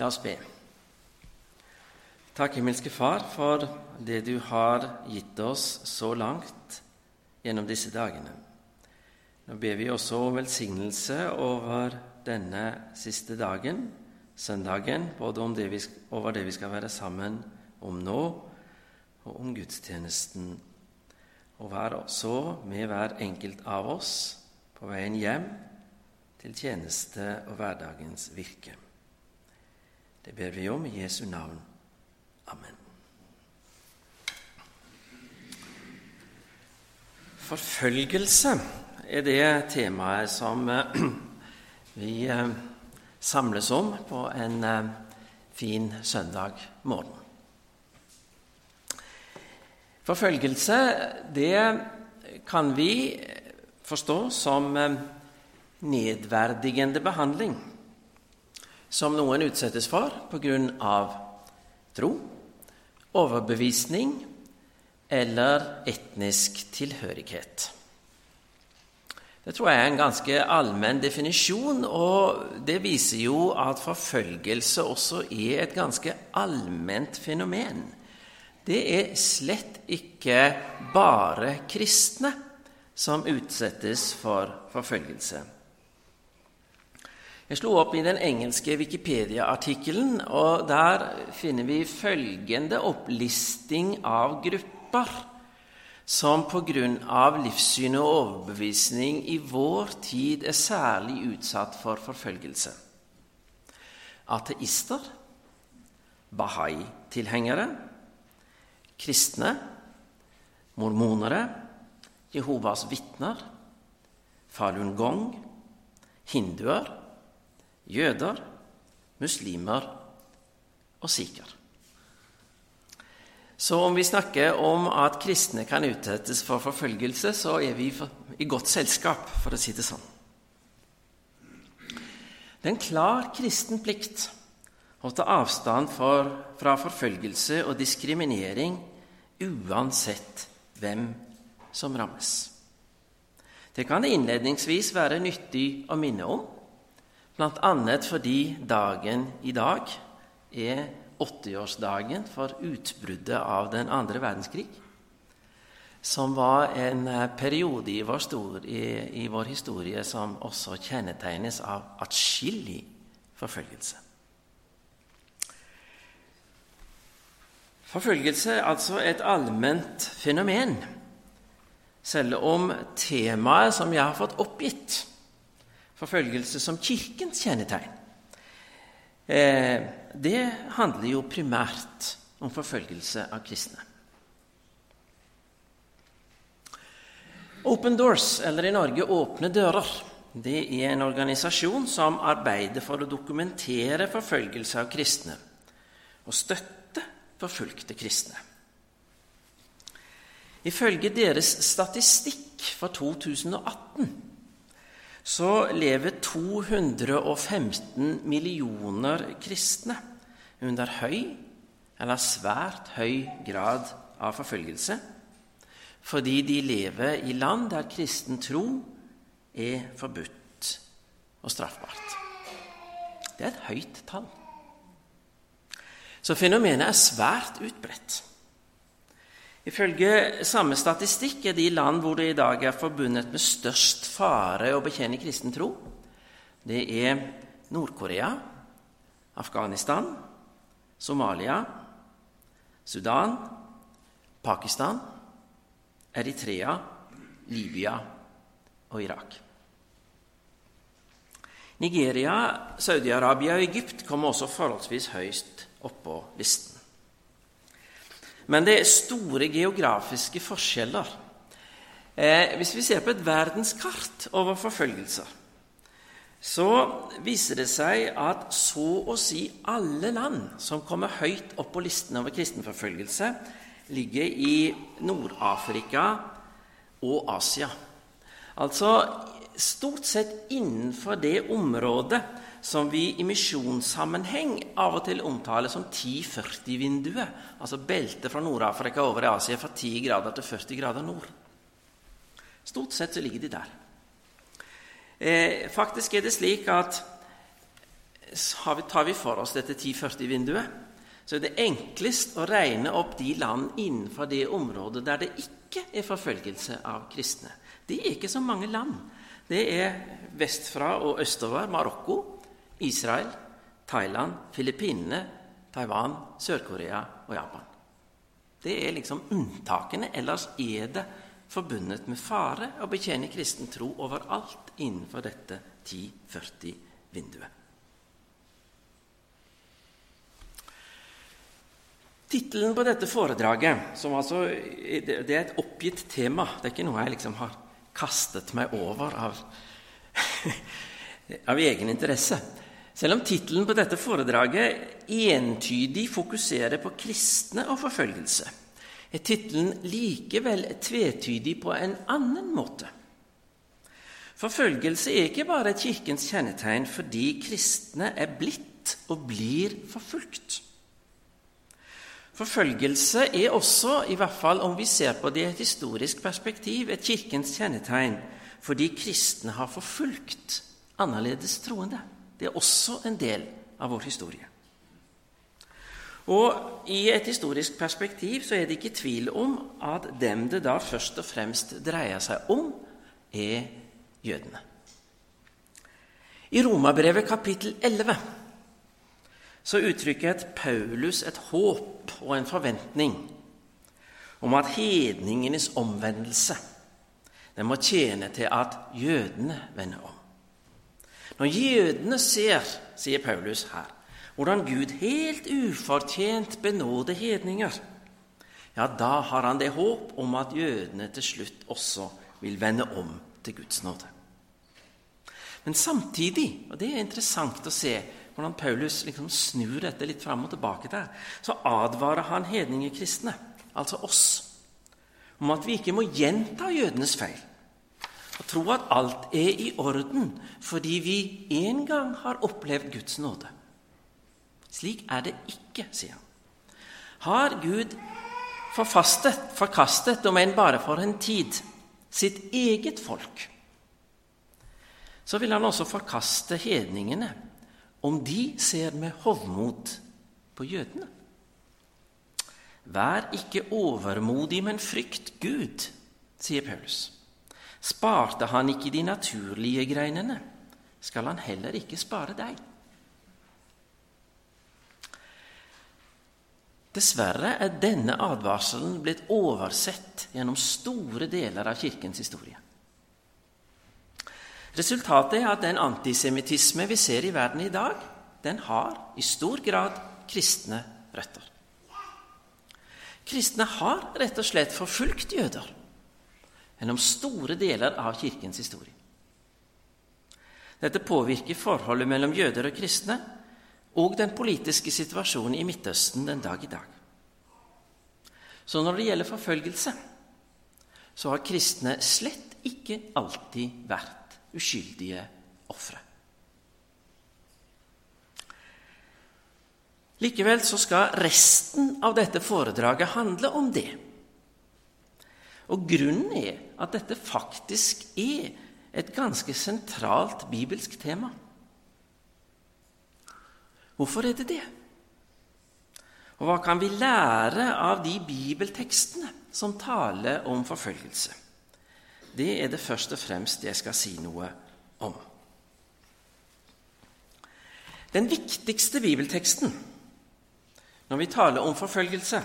La oss be. Takk, himmelske Far, for det du har gitt oss så langt gjennom disse dagene. Nå ber vi også om velsignelse over denne siste dagen, søndagen, både det vi, over det vi skal være sammen om nå, og om gudstjenesten. Og vær også med hver enkelt av oss på veien hjem til tjeneste og hverdagens virke. Det ber vi om i Jesu navn. Amen. Forfølgelse er det temaet som eh, vi eh, samles om på en eh, fin søndag morgen. Forfølgelse, det kan vi forstå som nedverdigende behandling som noen utsettes for pga. tro, overbevisning eller etnisk tilhørighet. Det tror jeg er en ganske allmenn definisjon, og det viser jo at forfølgelse også er et ganske allment fenomen. Det er slett ikke bare kristne som utsettes for forfølgelse. Jeg slo opp i den engelske Wikipedia-artikkelen, og der finner vi følgende opplisting av grupper som pga. livssyn og overbevisning i vår tid er særlig utsatt for forfølgelse. Ateister, bahai-tilhengere, kristne, mormonere, Jehovas vitner, Falun Gong, hinduer jøder, muslimer og sikher. Så om vi snakker om at kristne kan utsettes for forfølgelse, så er vi i godt selskap, for å si det sånn. Det er en klar kristen plikt å ta avstand for, fra forfølgelse og diskriminering uansett hvem som rammes. Det kan innledningsvis være nyttig å minne om Bl.a. fordi dagen i dag er 80-årsdagen for utbruddet av den andre verdenskrig, som var en eh, periode i vår, stor, i, i vår historie som også kjennetegnes av atskillig forfølgelse. Forfølgelse er altså et allment fenomen, selv om temaet som jeg har fått oppgitt, forfølgelse som Kirkens kjennetegn. Eh, det handler jo primært om forfølgelse av kristne. Open Doors, eller i Norge Åpne dører, det er en organisasjon som arbeider for å dokumentere forfølgelse av kristne og støtte forfulgte kristne. Ifølge deres statistikk for 2018 så lever 215 millioner kristne under høy eller svært høy grad av forfølgelse fordi de lever i land der kristen tro er forbudt og straffbart. Det er et høyt tall. Så fenomenet er svært utbredt. Ifølge samme statistikk er de land hvor det i dag er forbundet med størst fare å bekjenne kristen tro, det er Nord-Korea, Afghanistan, Somalia, Sudan, Pakistan, Eritrea, Libya og Irak. Nigeria, Saudi-Arabia og Egypt kommer også forholdsvis høyst oppå listen. Men det er store geografiske forskjeller. Eh, hvis vi ser på et verdenskart over forfølgelser, så viser det seg at så å si alle land som kommer høyt opp på listen over kristenforfølgelse, ligger i Nord-Afrika og Asia. Altså stort sett innenfor det området som vi i misjonssammenheng av og til omtaler som 10-40-vinduet. Altså beltet fra Nord-Afrika over i Asia fra 10 grader til 40 grader nord. Stort sett så ligger de der. Eh, faktisk er det slik at tar vi for oss dette 1040-vinduet, så er det enklest å regne opp de land innenfor det området der det ikke er forfølgelse av kristne. Det er ikke så mange land. Det er vestfra og østover Marokko, Israel, Thailand, Filippinene, Taiwan, Sør-Korea og Japan. Det er liksom unntakene. Ellers er det forbundet med fare å betjene kristen tro overalt innenfor dette 1040-vinduet. Tittelen på dette foredraget, som altså, det er et oppgitt tema Det er ikke noe jeg liksom har kastet meg over av, av egen interesse. Selv om tittelen på dette foredraget entydig fokuserer på kristne og forfølgelse, er tittelen likevel tvetydig på en annen måte. Forfølgelse er ikke bare Kirkens kjennetegn fordi kristne er blitt og blir forfulgt. Forfølgelse er også, i hvert fall om vi ser på det i et historisk perspektiv, et Kirkens kjennetegn fordi kristne har forfulgt annerledes troende. Det er også en del av vår historie. Og I et historisk perspektiv så er det ikke tvil om at dem det da først og fremst dreier seg om, er jødene. I Romabrevet kapittel 11 så uttrykker et Paulus et håp og en forventning om at hedningenes omvendelse den må tjene til at jødene vender om. Når jødene ser, sier Paulus her, hvordan Gud helt ufortjent benåder hedninger, ja, da har han det håp om at jødene til slutt også vil vende om til Guds nåde. Men samtidig, og det er interessant å se hvordan Paulus liksom snur dette litt fram og tilbake der, så advarer han hedningekristne, altså oss, om at vi ikke må gjenta jødenes feil og tro at alt er i orden fordi vi en gang har opplevd Guds nåde. Slik er det ikke, sier han. Har Gud forfastet, forkastet, om enn bare for en tid, sitt eget folk, så vil han også forkaste hedningene om de ser med hovmod på jødene. Vær ikke overmodig, men frykt Gud, sier Paulus. Sparte han ikke de naturlige greinene, skal han heller ikke spare deg. Dessverre er denne advarselen blitt oversett gjennom store deler av Kirkens historie. Resultatet er at den antisemittisme vi ser i verden i dag, den har i stor grad kristne røtter. Kristne har rett og slett forfulgt jøder gjennom store deler av Kirkens historie. Dette påvirker forholdet mellom jøder og kristne og den politiske situasjonen i Midtøsten den dag i dag. Så når det gjelder forfølgelse, så har kristne slett ikke alltid vært uskyldige ofre. Likevel så skal resten av dette foredraget handle om det. Og grunnen er at dette faktisk er et ganske sentralt bibelsk tema. Hvorfor er det det? Og hva kan vi lære av de bibeltekstene som taler om forfølgelse? Det er det først og fremst jeg skal si noe om. Den viktigste bibelteksten når vi taler om forfølgelse,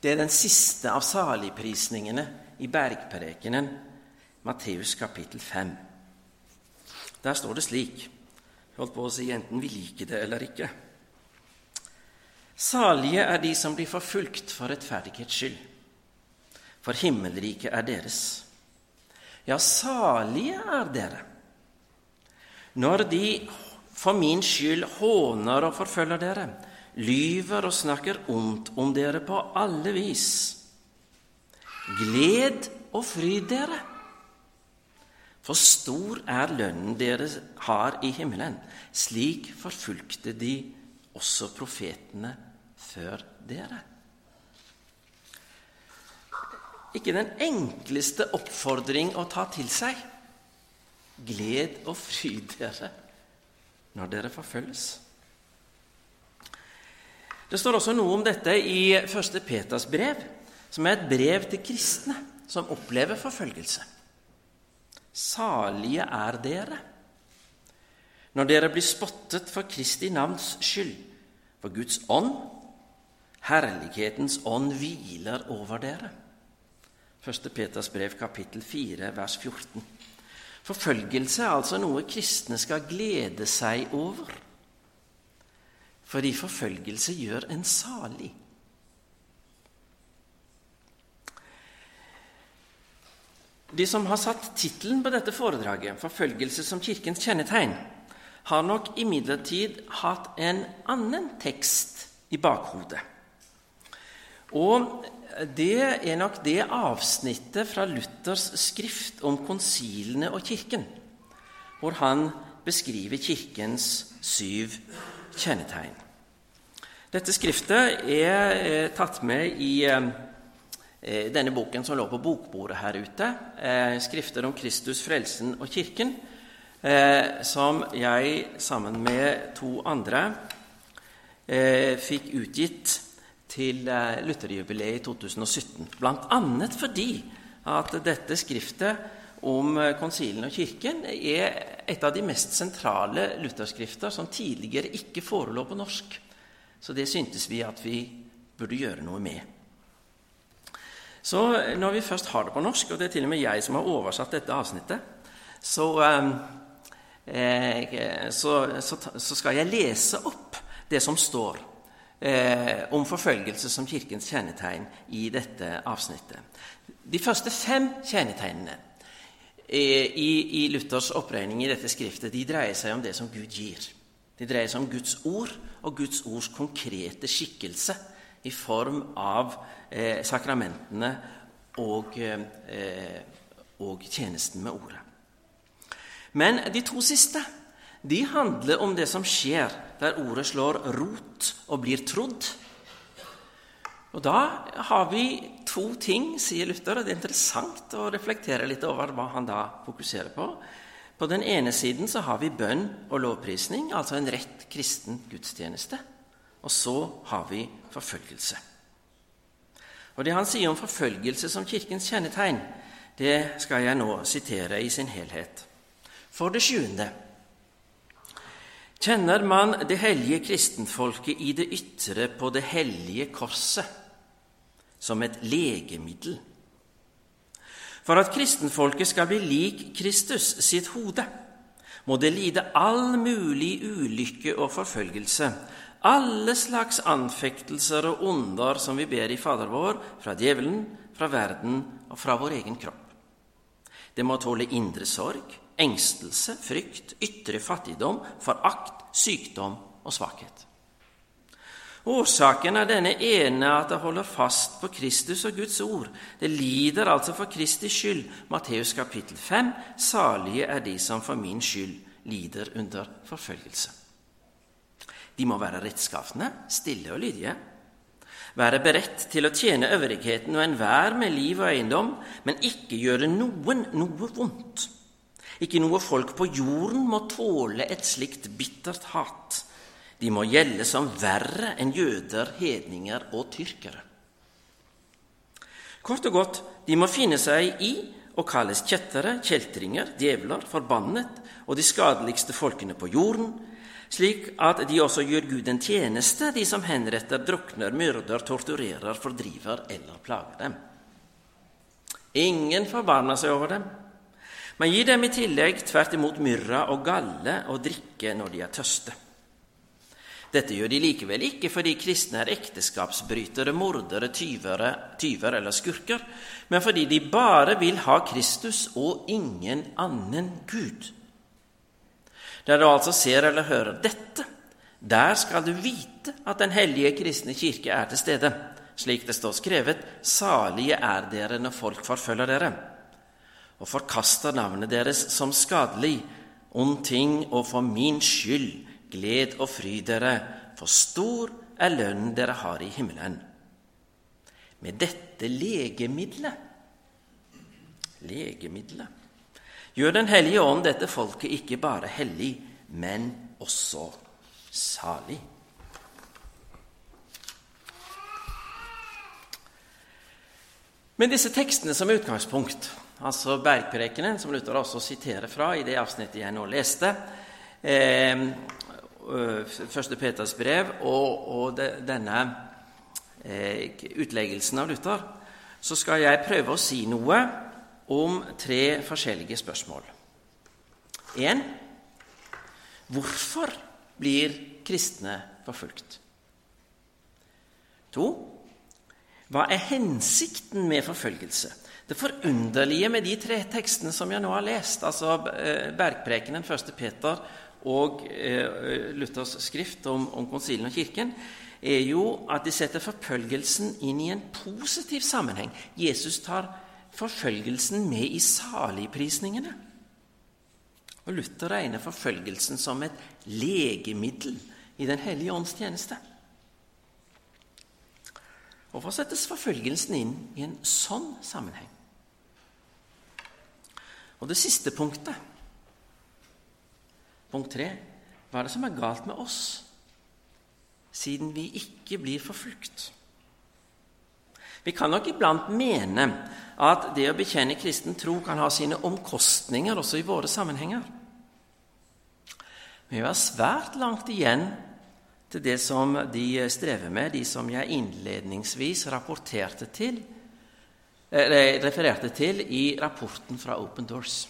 det er den siste av saligprisningene i bergprekenen, Matteus kapittel 5. Der står det slik Holdt på å si enten vi liker det eller ikke. Salige er de som blir forfulgt for rettferdighets skyld, for himmelriket er deres. Ja, salige er dere når de for min skyld håner og forfølger dere lyver og snakker ondt om dere på alle vis. Gled og fryd dere, for stor er lønnen dere har i himmelen. Slik forfulgte de også profetene før dere. Ikke den enkleste oppfordring å ta til seg. Gled og fryd dere. når dere forfølges. Det står også noe om dette i 1. Peters brev, som er et brev til kristne som opplever forfølgelse. Salige er dere når dere blir spottet for Kristi navns skyld, for Guds ånd, herlighetens ånd, hviler over dere. 1. Peters brev, kapittel 4, vers 14. Forfølgelse er altså noe kristne skal glede seg over, fordi forfølgelse gjør en salig. De som har satt tittelen på dette foredraget, 'Forfølgelse som Kirkens kjennetegn', har nok imidlertid hatt en annen tekst i bakhodet. Og det er nok det avsnittet fra Luthers skrift om konsilene og Kirken, hvor han beskriver Kirkens syv kjennetegn. Dette skriftet er tatt med i eh, denne boken som lå på bokbordet her ute, eh, 'Skrifter om Kristus, frelsen og Kirken', eh, som jeg sammen med to andre fikk utgitt til eh, Lutherjubileet i 2017. Bl.a. fordi at dette skriftet om konsilene konsilen og Kirken er et av de mest sentrale lutherskrifter som tidligere ikke forelå på norsk. Så det syntes vi at vi burde gjøre noe med. Så når vi først har det på norsk, og det er til og med jeg som har oversatt dette avsnittet, så, eh, så, så, så skal jeg lese opp det som står eh, om forfølgelse som Kirkens kjennetegn i dette avsnittet. De første fem kjennetegnene eh, i, i, Luthers oppregning i dette skriftet de dreier seg om det som Gud gir. De dreier seg om Guds ord og Guds ords konkrete skikkelse i form av eh, sakramentene og, eh, og tjenesten med ordet. Men de to siste de handler om det som skjer der ordet slår rot og blir trodd. Og Da har vi to ting, sier Luther, og det er interessant å reflektere litt over hva han da fokuserer på. På den ene siden så har vi bønn og lovprisning, altså en rett kristen gudstjeneste. Og så har vi forfølgelse. Og Det han sier om forfølgelse som Kirkens kjennetegn, det skal jeg nå sitere i sin helhet. For det sjuende kjenner man det hellige kristenfolket i det ytre på det hellige korset som et legemiddel. For at kristenfolket skal bli lik Kristus sitt hode, må det lide all mulig ulykke og forfølgelse, alle slags anfektelser og onder som vi ber i Fader vår, fra djevelen, fra verden og fra vår egen kropp. Det må tåle indre sorg, engstelse, frykt, ytre fattigdom, forakt, sykdom og svakhet. Årsaken er denne ene at det holder fast på Kristus og Guds ord. Det lider altså for Kristi skyld. Matteus kapittel 5.: Salige er de som for min skyld lider under forfølgelse. De må være rettskafne, stille og lydige. Være beredt til å tjene øvrigheten og enhver med liv og eiendom, men ikke gjøre noen noe vondt. Ikke noe folk på jorden må tåle et slikt bittert hat. De må gjelde som verre enn jøder, hedninger og tyrkere. Kort og godt, de må finne seg i og kalles kjettere, kjeltringer, djevler, forbannet og de skadeligste folkene på jorden, slik at de også gjør Gud en tjeneste, de som henretter, drukner, myrder, torturerer, fordriver eller plager dem. Ingen forbarmer seg over dem. Man gir dem i tillegg tvert imot myrra og galle og drikke når de er tørste. Dette gjør de likevel ikke fordi kristne er ekteskapsbrytere, mordere, tyvere, tyver eller skurker, men fordi de bare vil ha Kristus og ingen annen Gud. Der du altså ser eller hører dette, der skal du vite at Den hellige kristne kirke er til stede, slik det står skrevet:" Salige er dere når folk forfølger dere og forkaster navnet deres som skadelig, ond ting, og for min skyld gled og fry dere, for stor er lønnen dere har i himmelen. Med dette legemiddelet legemiddelet gjør Den hellige ånd dette folket ikke bare hellig, men også salig. Med disse tekstene som utgangspunkt, altså Bergprekenen, som Luther også siterer fra i det avsnittet jeg nå leste, eh, Første Peters brev og, og de, denne eh, utleggelsen av Luther, så skal jeg prøve å si noe om tre forskjellige spørsmål. 1. Hvorfor blir kristne forfulgt? 2. Hva er hensikten med forfølgelse? Det forunderlige med de tre tekstene som jeg nå har lest, altså eh, Bergprekenen, 1. Peter og eh, Luthers skrift om, om konsilen og Kirken, er jo at de setter forfølgelsen inn i en positiv sammenheng. Jesus tar forfølgelsen med i saligprisningene. Og Luther regner forfølgelsen som et legemiddel i Den hellige ånds tjeneste. Hvorfor settes forfølgelsen inn i en sånn sammenheng? Og det siste punktet, punkt tre, hva er det som er galt med oss, siden vi ikke blir forfulgt? Vi kan nok iblant mene at det å bekjenne kristen tro kan ha sine omkostninger også i våre sammenhenger. Men vi har svært langt igjen til det som de strever med, de som jeg innledningsvis rapporterte til, refererte til i rapporten fra Open Doors.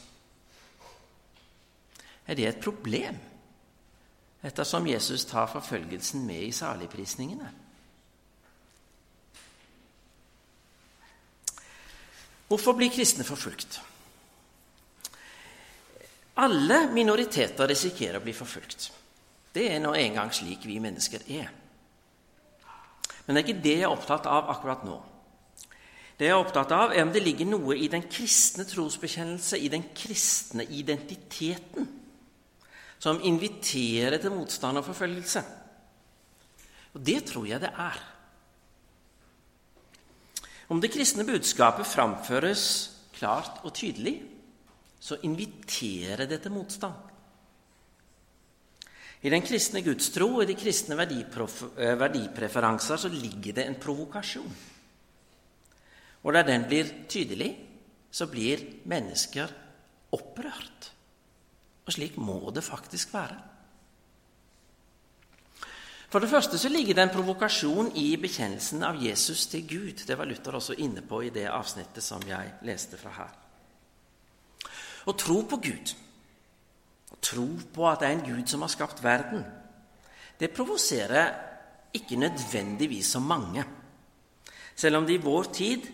Er det et problem, ettersom Jesus tar forfølgelsen med i saligprisningene? Hvorfor blir kristne forfulgt? Alle minoriteter risikerer å bli forfulgt. Det er nå engang slik vi mennesker er. Men det er ikke det jeg er opptatt av akkurat nå. Det jeg er opptatt av, er om det ligger noe i den kristne trosbekjennelse, i den kristne identiteten, som inviterer til motstand og forfølgelse. Og det tror jeg det er. Om det kristne budskapet framføres klart og tydelig, så inviterer det til motstand. I den kristne gudstro og i de kristne eh, verdipreferanser så ligger det en provokasjon. Og der den blir tydelig, så blir mennesker opprørt. Og slik må det faktisk være. For det første så ligger det en provokasjon i bekjennelsen av Jesus til Gud. Det var Luther også inne på i det avsnittet som jeg leste fra her. Å tro på Gud å tro på at det er en Gud som har skapt verden, det provoserer ikke nødvendigvis så mange. Selv om det i vår tid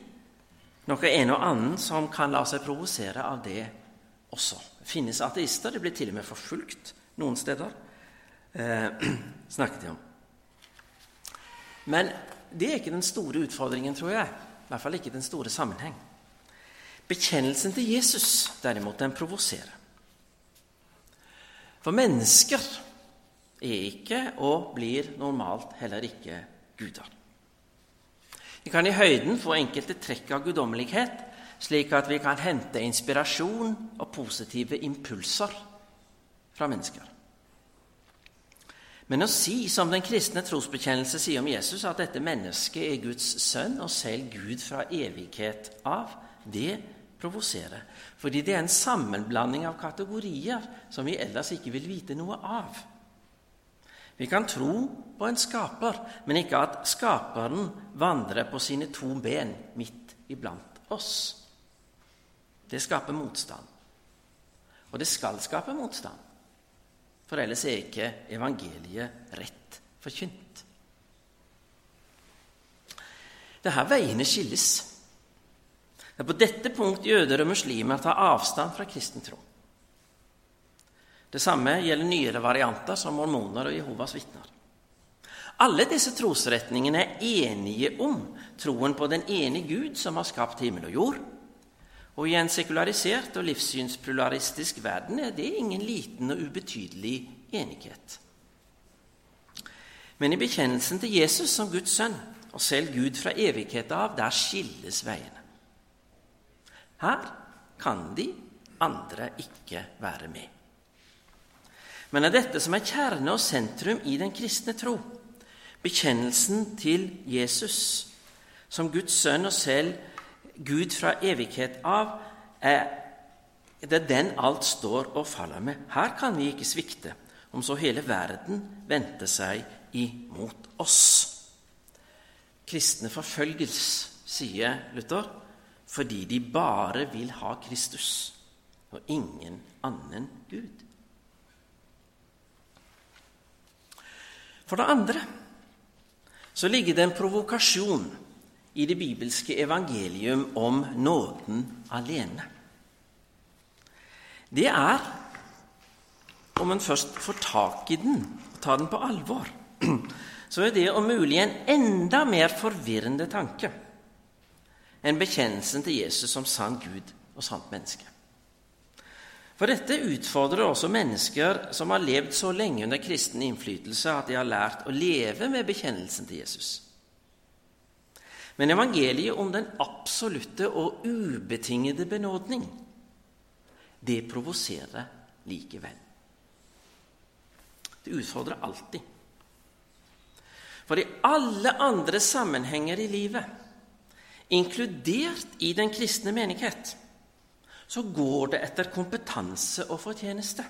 nok er en og annen som kan la seg provosere av det også. Det finnes ateister. Det blir til og med forfulgt noen steder. Eh, snakket de om. Men det er ikke den store utfordringen, tror jeg. I hvert fall ikke den store sammenheng. Bekjennelsen til Jesus, derimot, den provoserer. For mennesker er ikke og blir normalt heller ikke guder. Vi kan i høyden få enkelte trekk av guddommelighet, slik at vi kan hente inspirasjon og positive impulser fra mennesker. Men å si, som den kristne trosbekjennelse sier om Jesus, at dette mennesket er Guds sønn og selv Gud fra evighet av, det provoserer. Fordi det er en sammenblanding av kategorier som vi ellers ikke vil vite noe av. Vi kan tro på en skaper, men ikke at skaperen vandrer på sine to ben midt iblant oss. Det skaper motstand. Og det skal skape motstand, for ellers er ikke evangeliet rett forkynt. Det er her veiene skilles. Det er på dette punkt jøder og muslimer tar avstand fra kristen tro. Det samme gjelder nyere varianter som mormoner og Jehovas vitner. Alle disse trosretningene er enige om troen på den ene Gud som har skapt himmel og jord. Og i en sekularisert og livssynspluralistisk verden er det ingen liten og ubetydelig enighet. Men i bekjennelsen til Jesus som Guds sønn, og selv Gud fra evighet av, der skilles veiene. Her kan de andre ikke være med. men er dette som er kjerne og sentrum i den kristne tro. Bekjennelsen til Jesus som Guds sønn og selv Gud fra evighet av, er det den alt står og faller med. Her kan vi ikke svikte, om så hele verden vendte seg imot oss. Kristne forfølges, sier Luther, fordi de bare vil ha Kristus og ingen annen Gud. For det andre så ligger det en provokasjon i det bibelske evangelium om nåden alene. Det er, om en først får tak i den og tar den på alvor, så er det om mulig en enda mer forvirrende tanke enn bekjennelsen til Jesus som sann Gud og sant menneske. For dette utfordrer også mennesker som har levd så lenge under kristen innflytelse at de har lært å leve med bekjennelsen til Jesus. Men evangeliet om den absolutte og ubetingede benådning det provoserer likevel. Det utfordrer alltid. For i alle andre sammenhenger i livet, inkludert i den kristne menighet, så går det etter kompetanse og fortjeneste.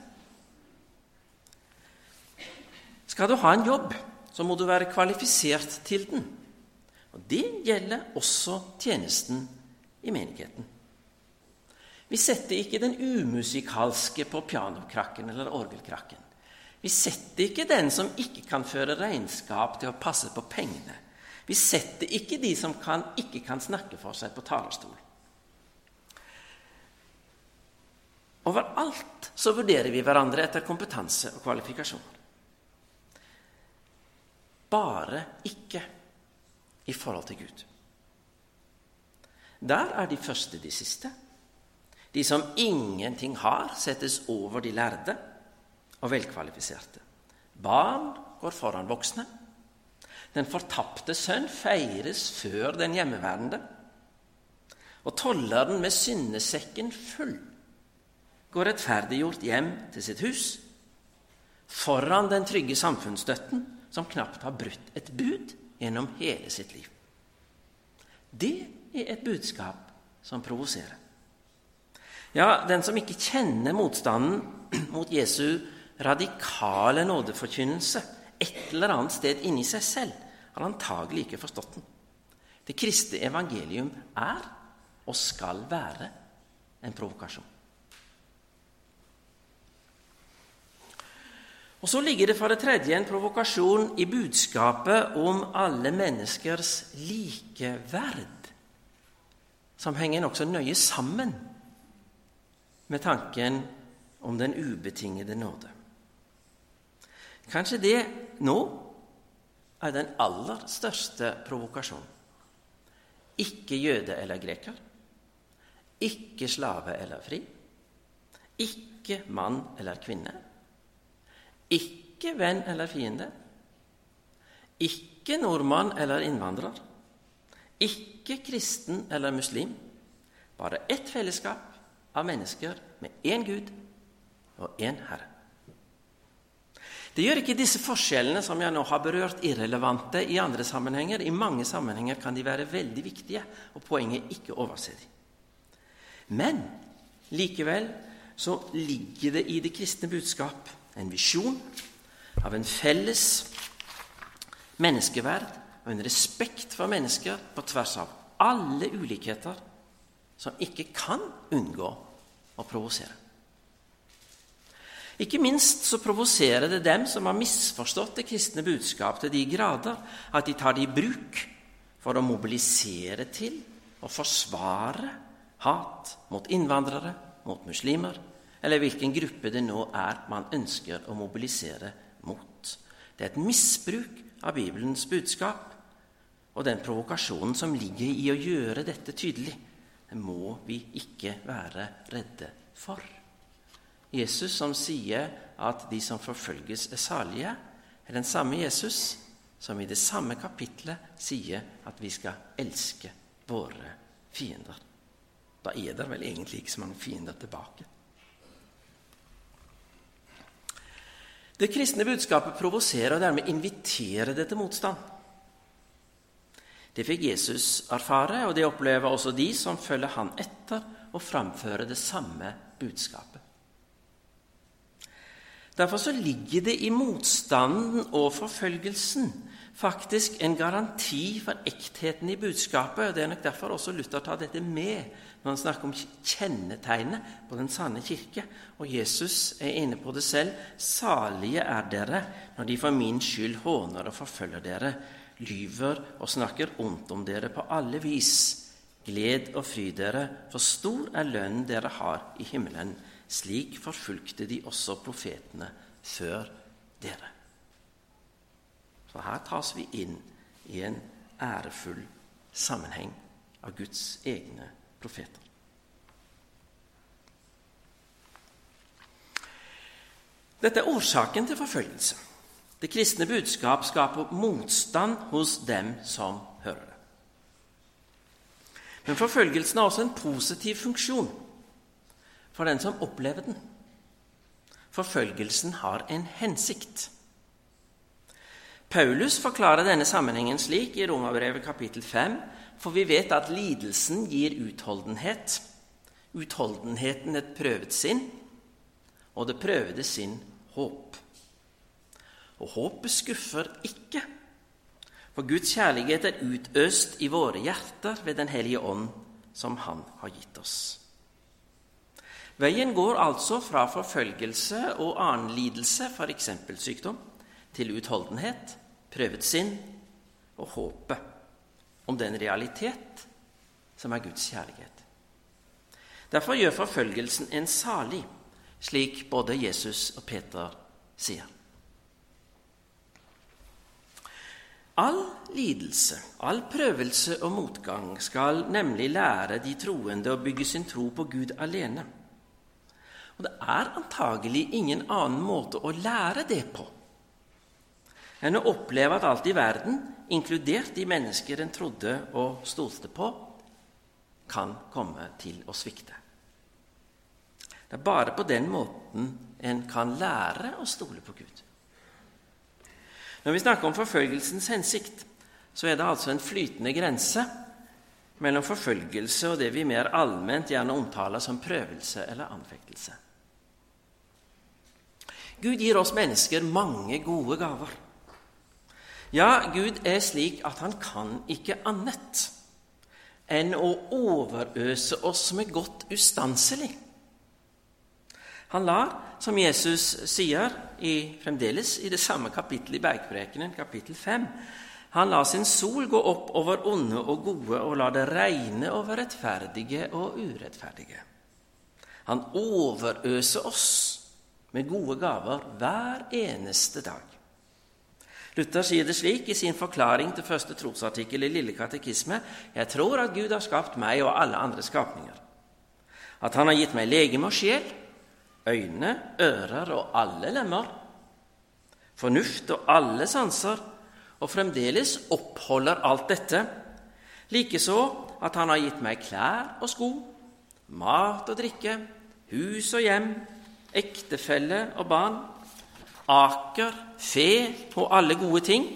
Skal du ha en jobb, så må du være kvalifisert til den. Og Det gjelder også tjenesten i menigheten. Vi setter ikke den umusikalske på pianokrakken eller orgelkrakken. Vi setter ikke den som ikke kan føre regnskap til å passe på pengene. Vi setter ikke de som kan, ikke kan snakke for seg, på talerstol. Overalt så vurderer vi hverandre etter kompetanse og kvalifikasjoner. Bare ikke i forhold til Gud. Der er de første de siste. De som ingenting har, settes over de lærde og velkvalifiserte. Barn går foran voksne. Den fortapte sønn feires før den hjemmeværende. Og tolleren med syndesekken full går rettferdiggjort hjem til sitt hus foran den trygge samfunnsstøtten som knapt har brutt et bud gjennom hele sitt liv. Det er et budskap som provoserer. Ja, den som ikke kjenner motstanden mot Jesu radikale nådeforkynnelse et eller annet sted inni seg selv, har antagelig ikke forstått den. Det kristne evangelium er og skal være en provokasjon. Og Så ligger det for det tredje en provokasjon i budskapet om alle menneskers likeverd, som henger nokså nøye sammen med tanken om den ubetingede nåde. Kanskje det nå er den aller største provokasjonen. Ikke jøde eller greker. Ikke slave eller fri. Ikke mann eller kvinne. Ikke venn eller fiende. Ikke nordmann eller innvandrer. Ikke kristen eller muslim. Bare ett fellesskap av mennesker med én Gud og én Herre. Det gjør ikke disse forskjellene som jeg nå har berørt, irrelevante i andre sammenhenger. I mange sammenhenger kan de være veldig viktige, og poenget ikke overse dem. Men likevel så ligger det i det kristne budskap en visjon av en felles menneskeverd og en respekt for mennesker på tvers av alle ulikheter som ikke kan unngå å provosere. Ikke minst så provoserer det dem som har misforstått det kristne budskap til de grader at de tar det i bruk for å mobilisere til og forsvare hat mot innvandrere, mot muslimer, eller hvilken gruppe det nå er man ønsker å mobilisere mot. Det er et misbruk av Bibelens budskap og den provokasjonen som ligger i å gjøre dette tydelig det må vi ikke være redde for. Jesus som sier at de som forfølges, er salige, er den samme Jesus som i det samme kapitlet sier at vi skal elske våre fiender. Da er det vel egentlig ikke så mange fiender tilbake. Det kristne budskapet provoserer og dermed inviterer det til motstand. Det fikk Jesus erfare, og det opplever også de som følger han etter og framfører det samme budskapet. Derfor ligger det i motstanden og forfølgelsen faktisk en garanti for ektheten i budskapet. og Det er nok derfor også Luther tar dette med når han snakker om kjennetegnet på den sanne kirke. Og Jesus er inne på det selv. Salige er dere når de for min skyld håner og forfølger dere, lyver og snakker ondt om dere på alle vis. Gled og fry dere, for stor er lønnen dere har i himmelen. Slik forfulgte de også profetene før dere. Så her tas vi inn i en ærefull sammenheng av Guds egne profeter. Dette er årsaken til forfølgelse. Det kristne budskap skaper motstand hos dem som hører det. Men forfølgelsen har også en positiv funksjon for den som opplever den. Forfølgelsen har en hensikt. Paulus forklarer denne sammenhengen slik i Romerbrevet kapittel 5, for vi vet at lidelsen gir utholdenhet. Utholdenheten et prøvet sinn, og det prøvede sinn håp. Og håpet skuffer ikke, for Guds kjærlighet er utøst i våre hjerter ved Den hellige ånd, som Han har gitt oss. Veien går altså fra forfølgelse og annen lidelse, f.eks. sykdom, til utholdenhet, prøvet sinn og håpet om den realitet som er Guds kjærlighet. Derfor gjør forfølgelsen en salig, slik både Jesus og Peter sier. All lidelse, all prøvelse og motgang skal nemlig lære de troende å bygge sin tro på Gud alene. Og det er antagelig ingen annen måte å lære det på enn å oppleve at alt i verden, inkludert de mennesker en trodde og stolte på, kan komme til å svikte. Det er bare på den måten en kan lære å stole på Gud. Når vi snakker om forfølgelsens hensikt, så er det altså en flytende grense mellom forfølgelse og det vi mer allment gjerne omtaler som prøvelse eller anfektelse. Gud gir oss mennesker mange gode gaver. Ja, Gud er slik at han kan ikke annet enn å overøse oss med godt ustanselig. Han lar, som Jesus sier i, fremdeles i det samme kapittelet i Bergprekenen, kapittel 5, han lar sin sol gå opp over onde og gode og lar det regne over rettferdige og urettferdige. Han overøser oss med gode gaver hver eneste dag. Luther sier det slik i sin forklaring til første trosartikkel i Lille katekisme.: Jeg tror at Gud har skapt meg og alle andre skapninger. At Han har gitt meg legeme og sjel, øyne, ører og alle lemmer, fornuft og alle sanser, og fremdeles oppholder alt dette. Likeså at Han har gitt meg klær og sko, mat og drikke, hus og hjem, ektefelle og barn aker, fe og alle gode ting,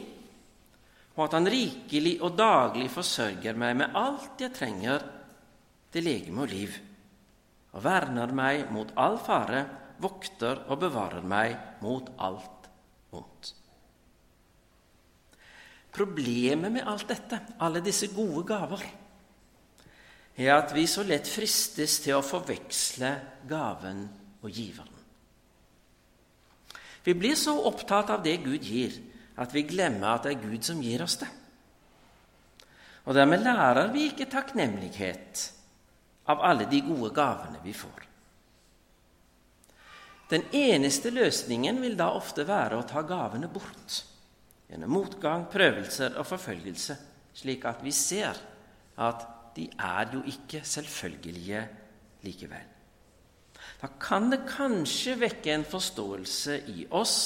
og at Han rikelig og daglig forsørger meg med alt jeg trenger til legeme og liv, og verner meg mot all fare, vokter og bevarer meg mot alt vondt. Problemet med alt dette, alle disse gode gaver, er at vi så lett fristes til å forveksle gaven og giveren. Vi blir så opptatt av det Gud gir, at vi glemmer at det er Gud som gir oss det. Og dermed lærer vi ikke takknemlighet av alle de gode gavene vi får. Den eneste løsningen vil da ofte være å ta gavene bort gjennom motgang, prøvelser og forfølgelse, slik at vi ser at de er jo ikke selvfølgelige likevel. Da kan det kanskje vekke en forståelse i oss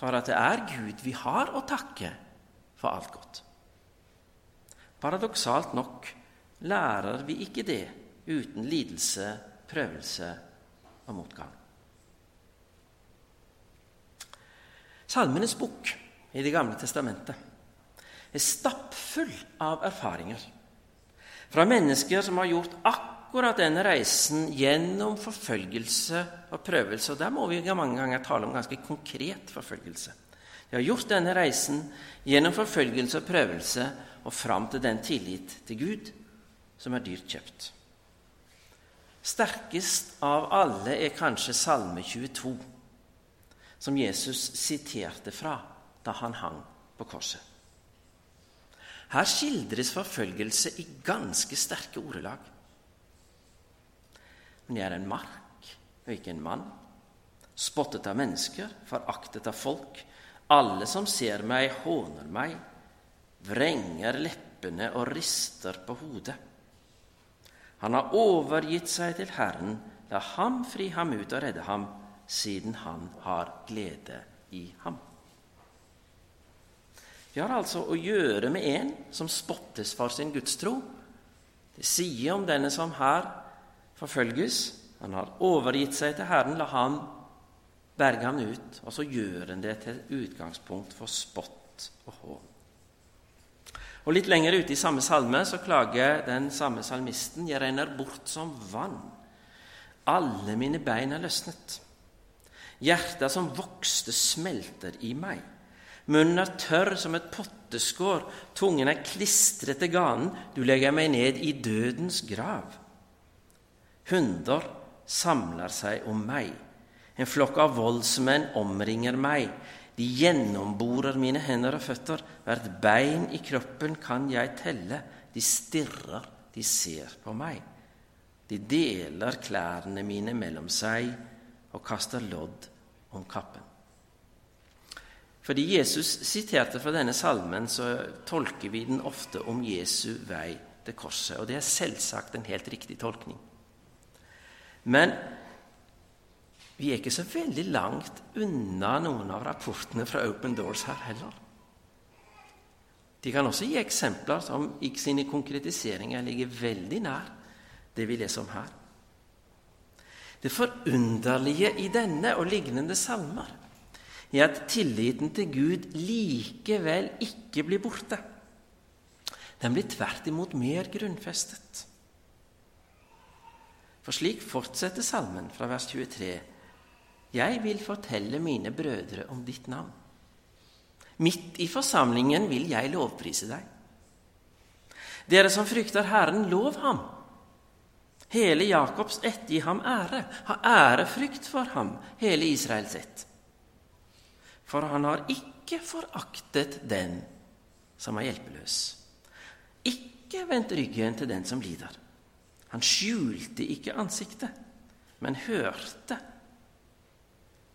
for at det er Gud vi har å takke for alt godt. Paradoksalt nok lærer vi ikke det uten lidelse, prøvelse og motgang. Salmenes bok i Det gamle testamentet er stappfull av erfaringer fra mennesker som har gjort akkurat denne reisen gjennom forfølgelse og prøvelse. Og der må vi mange ganger tale om ganske konkret forfølgelse. De har gjort denne reisen gjennom forfølgelse og prøvelse og fram til den tillit til Gud som er dyrt kjøpt. Sterkest av alle er kanskje Salme 22, som Jesus siterte fra da han hang på korset. Her skildres forfølgelse i ganske sterke ordelag. Men jeg er en mark og ikke en mann, spottet av mennesker, foraktet av folk. Alle som ser meg, håner meg, vrenger leppene og rister på hodet. Han har overgitt seg til Herren, la ham fri ham ut og redde ham, siden han har glede i ham. Vi har altså å gjøre med en som spottes for sin gudstro. Det sier om denne som her forfølges. Han har overgitt seg til Herren, la ham berge ham ut. Og så gjør han det til utgangspunkt for spott og hån. Og Litt lenger ute i samme salme så klager den samme salmisten jeg renner bort som vann. Alle mine bein er løsnet. Hjertet som vokste, smelter i meg. Munnen er tørr som et potteskår, tungen er klistret til ganen, du legger meg ned i dødens grav. Hunder samler seg om meg, en flokk av voldsmenn omringer meg. De gjennomborer mine hender og føtter, hvert bein i kroppen kan jeg telle. De stirrer, de ser på meg. De deler klærne mine mellom seg og kaster lodd om kappen. Fordi Jesus siterte fra denne salmen, så tolker vi den ofte om Jesu vei til korset. Og det er selvsagt en helt riktig tolkning. Men vi er ikke så veldig langt unna noen av rapportene fra Open Doors her heller. De kan også gi eksempler som i sine konkretiseringer ligger veldig nær det vi leser om her. Det forunderlige i denne og lignende salmer er at tilliten til Gud likevel ikke blir borte. Den blir tvert imot mer grunnfestet. For slik fortsetter salmen fra vers 23. Jeg vil fortelle mine brødre om ditt navn. Midt i forsamlingen vil jeg lovprise deg. Dere som frykter Herren, lov ham. Hele Jakobs ett, gi ham ære. Ha ærefrykt for ham, hele Israels ett for han har ikke foraktet den som er hjelpeløs. Ikke vendt ryggen til den som lider. Han skjulte ikke ansiktet, men hørte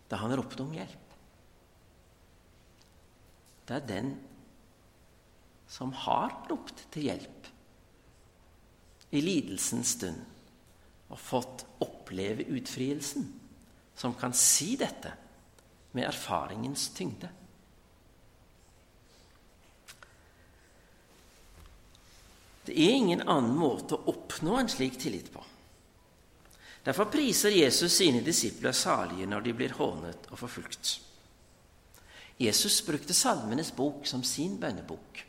da han ropte om hjelp. Det er den som har ropt til hjelp i lidelsens stund og fått oppleve utfrielsen, som kan si dette med erfaringens tyngde. Det er ingen annen måte å oppnå en slik tillit på. Derfor priser Jesus sine disipler salige når de blir hånet og forfulgt. Jesus brukte Salmenes bok som sin bønnebok.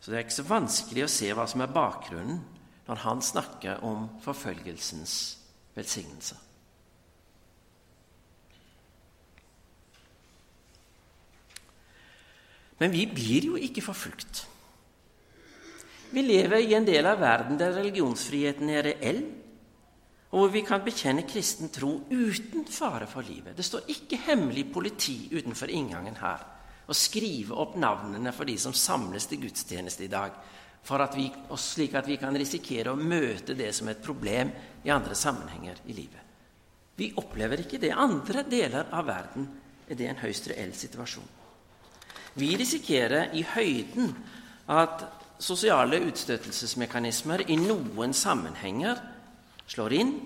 Så det er ikke så vanskelig å se hva som er bakgrunnen når han snakker om forfølgelsens velsignelse. Men vi blir jo ikke forfulgt. Vi lever i en del av verden der religionsfriheten er reell, og hvor vi kan bekjenne kristen tro uten fare for livet. Det står ikke hemmelig politi utenfor inngangen her og skrive opp navnene for de som samles til gudstjeneste i dag, at vi, slik at vi kan risikere å møte det som et problem i andre sammenhenger i livet. Vi opplever ikke det. Andre deler av verden er det en høyst reell situasjon. Vi risikerer i høyden at sosiale utstøtelsesmekanismer i noen sammenhenger slår inn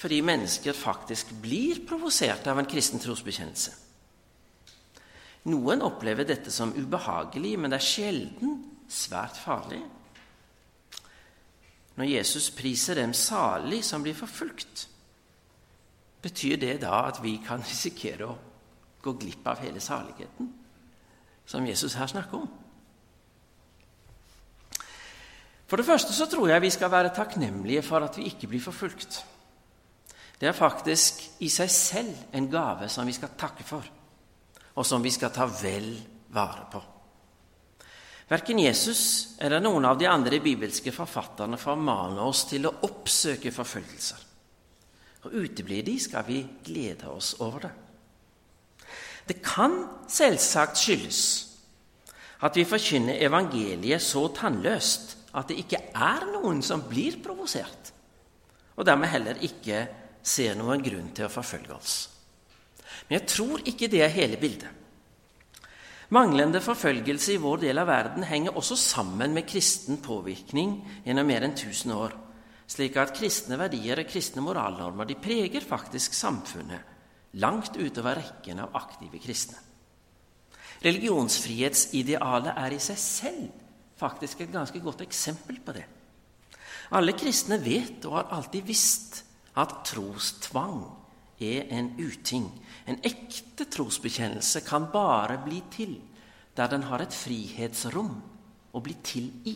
fordi mennesker faktisk blir provosert av en kristen trosbekjennelse. Noen opplever dette som ubehagelig, men det er sjelden svært farlig. Når Jesus priser dem salig som blir forfulgt, betyr det da at vi kan risikere å gå glipp av hele saligheten som Jesus her snakker om. For det første så tror jeg vi skal være takknemlige for at vi ikke blir forfulgt. Det er faktisk i seg selv en gave som vi skal takke for, og som vi skal ta vel vare på. Verken Jesus eller noen av de andre bibelske forfatterne formaner oss til å oppsøke forfølgelser. Og uteblir de, skal vi glede oss over det. Det kan selvsagt skyldes at vi forkynner evangeliet så tannløst at det ikke er noen som blir provosert, og dermed heller ikke ser noen grunn til å forfølge oss. Men jeg tror ikke det er hele bildet. Manglende forfølgelse i vår del av verden henger også sammen med kristen påvirkning gjennom mer enn 1000 år, slik at kristne verdier og kristne moralnormer de preger faktisk samfunnet langt utover rekken av aktive kristne. Religionsfrihetsidealet er i seg selv faktisk et ganske godt eksempel på det. Alle kristne vet og har alltid visst at trostvang er en uting. En ekte trosbekjennelse kan bare bli til der den har et frihetsrom å bli til i.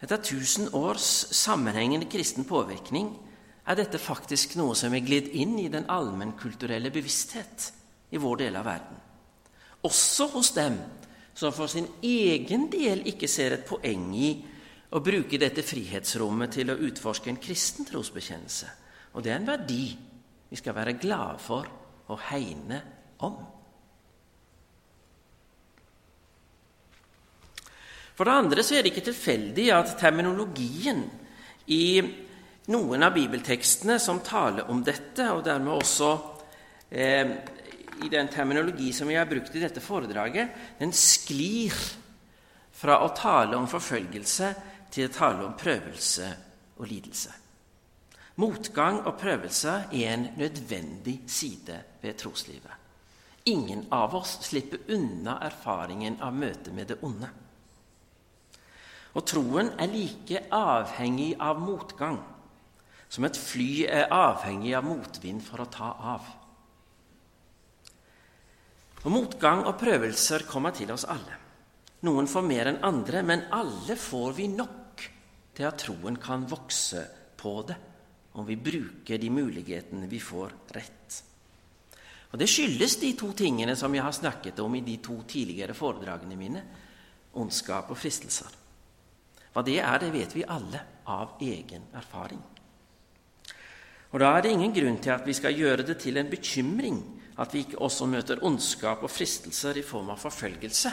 Etter tusen års sammenhengende kristen påvirkning er dette faktisk noe som er glidd inn i den allmennkulturelle bevissthet i vår del av verden. Også hos dem som for sin egen del ikke ser et poeng i å bruke dette frihetsrommet til å utforske en kristen trosbekjennelse. Og det er en verdi vi skal være glade for å hegne om. For det andre så er det ikke tilfeldig at terminologien i noen av bibeltekstene som taler om dette, og dermed også eh, i den terminologi som vi har brukt i dette foredraget, den sklir fra å tale om forfølgelse til å tale om prøvelse og lidelse. Motgang og prøvelse er en nødvendig side ved troslivet. Ingen av oss slipper unna erfaringen av møtet med det onde. Og troen er like avhengig av motgang som et fly er avhengig av motvind for å ta av. Og Motgang og prøvelser kommer til oss alle. Noen får mer enn andre, men alle får vi nok til at troen kan vokse på det, om vi bruker de mulighetene vi får rett. Og Det skyldes de to tingene som jeg har snakket om i de to tidligere foredragene mine ondskap og fristelser. Hva det er, det vet vi alle av egen erfaring. Og Da er det ingen grunn til at vi skal gjøre det til en bekymring at vi ikke også møter ondskap og fristelser i form av forfølgelse.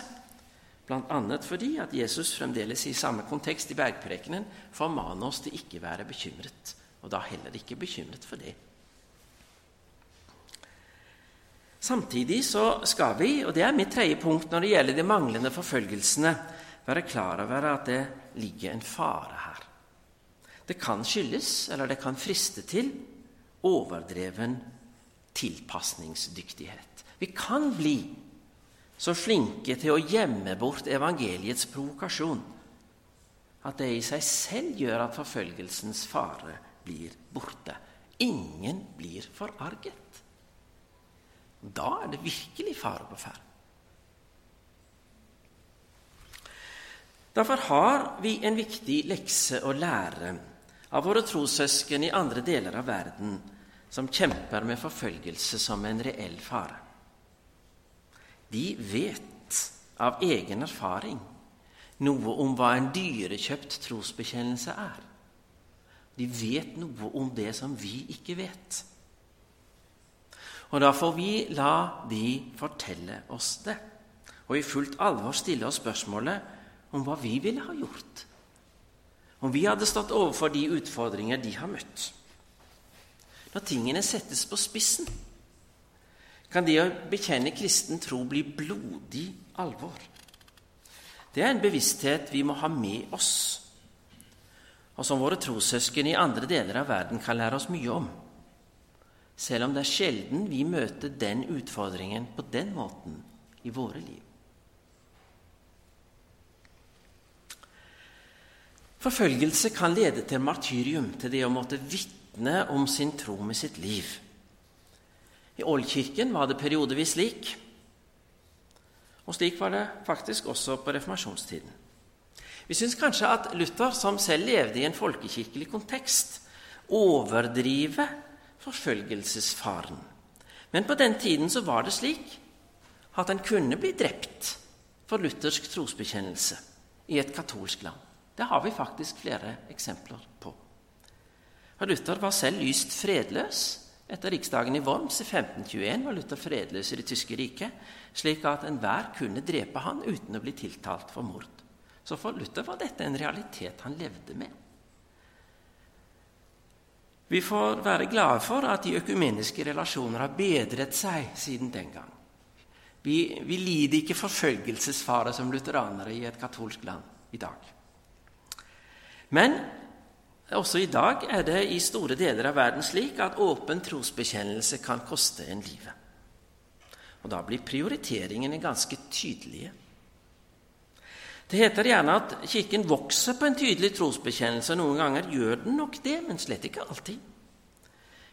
Bl.a. fordi at Jesus fremdeles i samme kontekst i bergprekenen formaner oss til ikke være bekymret, og da heller ikke bekymret for det. Samtidig så skal vi, og det er mitt tredje punkt når det gjelder de manglende forfølgelsene, være klar over at det ligger en fare her. Det kan skyldes, eller det kan friste til, overdreven tilpasningsdyktighet. Vi kan bli så flinke til å gjemme bort evangeliets provokasjon at det i seg selv gjør at forfølgelsens fare blir borte. Ingen blir forarget. Da er det virkelig fare på ferde. Derfor har vi en viktig lekse å lære av våre trossøsken i andre deler av verden som kjemper med forfølgelse som en reell fare. De vet av egen erfaring noe om hva en dyrekjøpt trosbekjennelse er. De vet noe om det som vi ikke vet. Og da får vi la de fortelle oss det, og i fullt alvor stille oss spørsmålet om hva vi ville ha gjort om vi hadde stått overfor de utfordringer de har møtt når tingene settes på spissen, kan det å bekjenne kristen tro bli blodig alvor. Det er en bevissthet vi må ha med oss, og som våre trossøsken i andre deler av verden kan lære oss mye om, selv om det er sjelden vi møter den utfordringen på den måten i våre liv. Forfølgelse kan lede til martyrium, til det å måtte vitne vitne om sin tro med sitt liv. I Oldkirken var det periodevis slik. Og slik var det faktisk også på reformasjonstiden. Vi syns kanskje at Luther, som selv levde i en folkekirkelig kontekst, overdriver forfølgelsesfaren. Men på den tiden så var det slik at en kunne bli drept for luthersk trosbekjennelse i et katolsk land. Det har vi faktisk flere eksempler på. Og Luther var selv lyst fredløs. Etter riksdagen i Worms i 1521 var Luther fredløs i det tyske riket, slik at enhver kunne drepe han uten å bli tiltalt for mord. Så for Luther var dette en realitet han levde med. Vi får være glade for at de økumeniske relasjoner har bedret seg siden den gang. Vi, vi lider ikke forfølgelsesfare som lutheranere i et katolsk land i dag. Men også i dag er det i store deler av verden slik at åpen trosbekjennelse kan koste en livet. Og Da blir prioriteringene ganske tydelige. Det heter gjerne at Kirken vokser på en tydelig trosbekjennelse. Noen ganger gjør den nok det, men slett ikke alltid.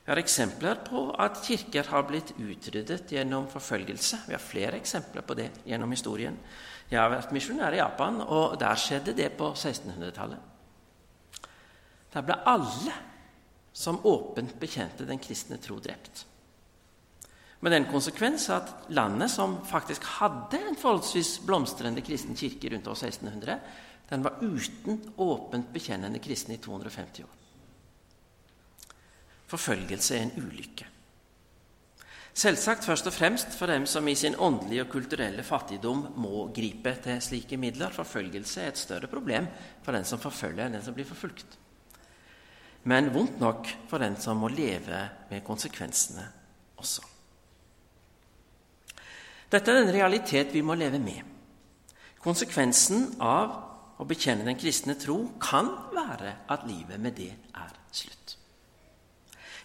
Vi har eksempler på at kirker har blitt utryddet gjennom forfølgelse. Vi har flere eksempler på det gjennom historien. Jeg har vært misjonær i Japan, og der skjedde det på 1600-tallet. Der ble alle som åpent bekjente den kristne tro, drept. Med den konsekvens at landet, som faktisk hadde en forholdsvis blomstrende kristen kirke rundt år 1600, den var uten åpent bekjennende kristne i 250 år. Forfølgelse er en ulykke. Selvsagt først og fremst for dem som i sin åndelige og kulturelle fattigdom må gripe til slike midler. Forfølgelse er et større problem for den som forfølger, enn den som blir forfulgt men vondt nok for den som må leve med konsekvensene også. Dette er en realitet vi må leve med. Konsekvensen av å bekjenne den kristne tro kan være at livet med det er slutt.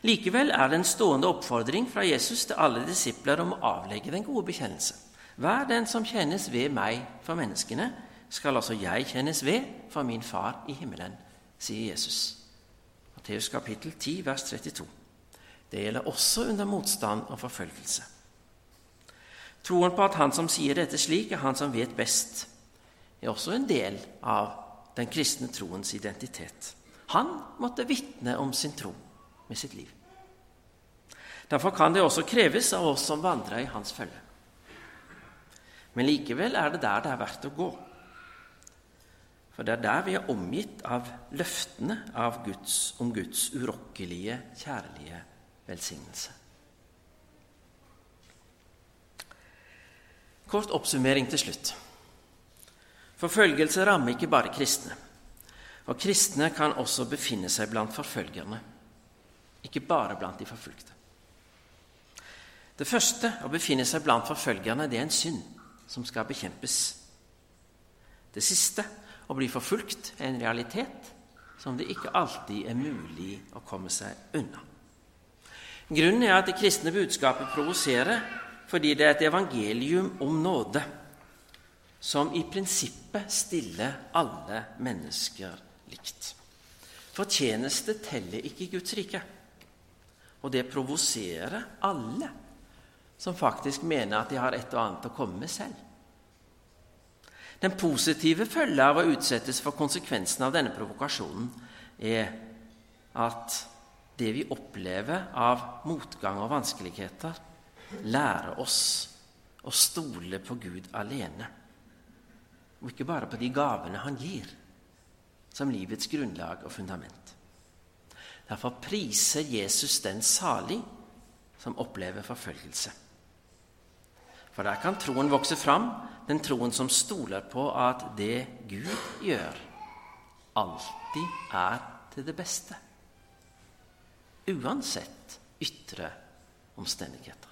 Likevel er det en stående oppfordring fra Jesus til alle disipler om å avlegge den gode bekjennelse. Vær den som kjennes ved meg for menneskene, skal altså jeg kjennes ved for min Far i himmelen, sier Jesus. Matteus kapittel 10, vers 32. Det gjelder også under motstand og forfølgelse. Troen på at han som sier dette slik, er han som vet best, er også en del av den kristne troens identitet. Han måtte vitne om sin tro med sitt liv. Derfor kan det også kreves av oss som vandrer i hans følge. Men likevel er det der det er verdt å gå. For det er der vi er omgitt av løftene av Guds, om Guds urokkelige, kjærlige velsignelse. Kort oppsummering til slutt. Forfølgelse rammer ikke bare kristne. Og kristne kan også befinne seg blant forfølgerne, ikke bare blant de forfulgte. Det første, å befinne seg blant forfølgerne, det er en synd som skal bekjempes. Det siste, å bli forfulgt er en realitet som det ikke alltid er mulig å komme seg unna. Grunnen er at det kristne budskapet provoserer fordi det er et evangelium om nåde som i prinsippet stiller alle mennesker likt. Fortjeneste teller ikke i Guds rike. Og det provoserer alle som faktisk mener at de har et og annet å komme med selv. Den positive følge av å utsettes for konsekvensen av denne provokasjonen er at det vi opplever av motgang og vanskeligheter, lærer oss å stole på Gud alene, og ikke bare på de gavene Han gir som livets grunnlag og fundament. Derfor priser Jesus den salig som opplever forfølgelse. For der kan troen vokse fram den troen som stoler på at det Gud gjør, alltid er til det beste. Uansett ytre omstendigheter.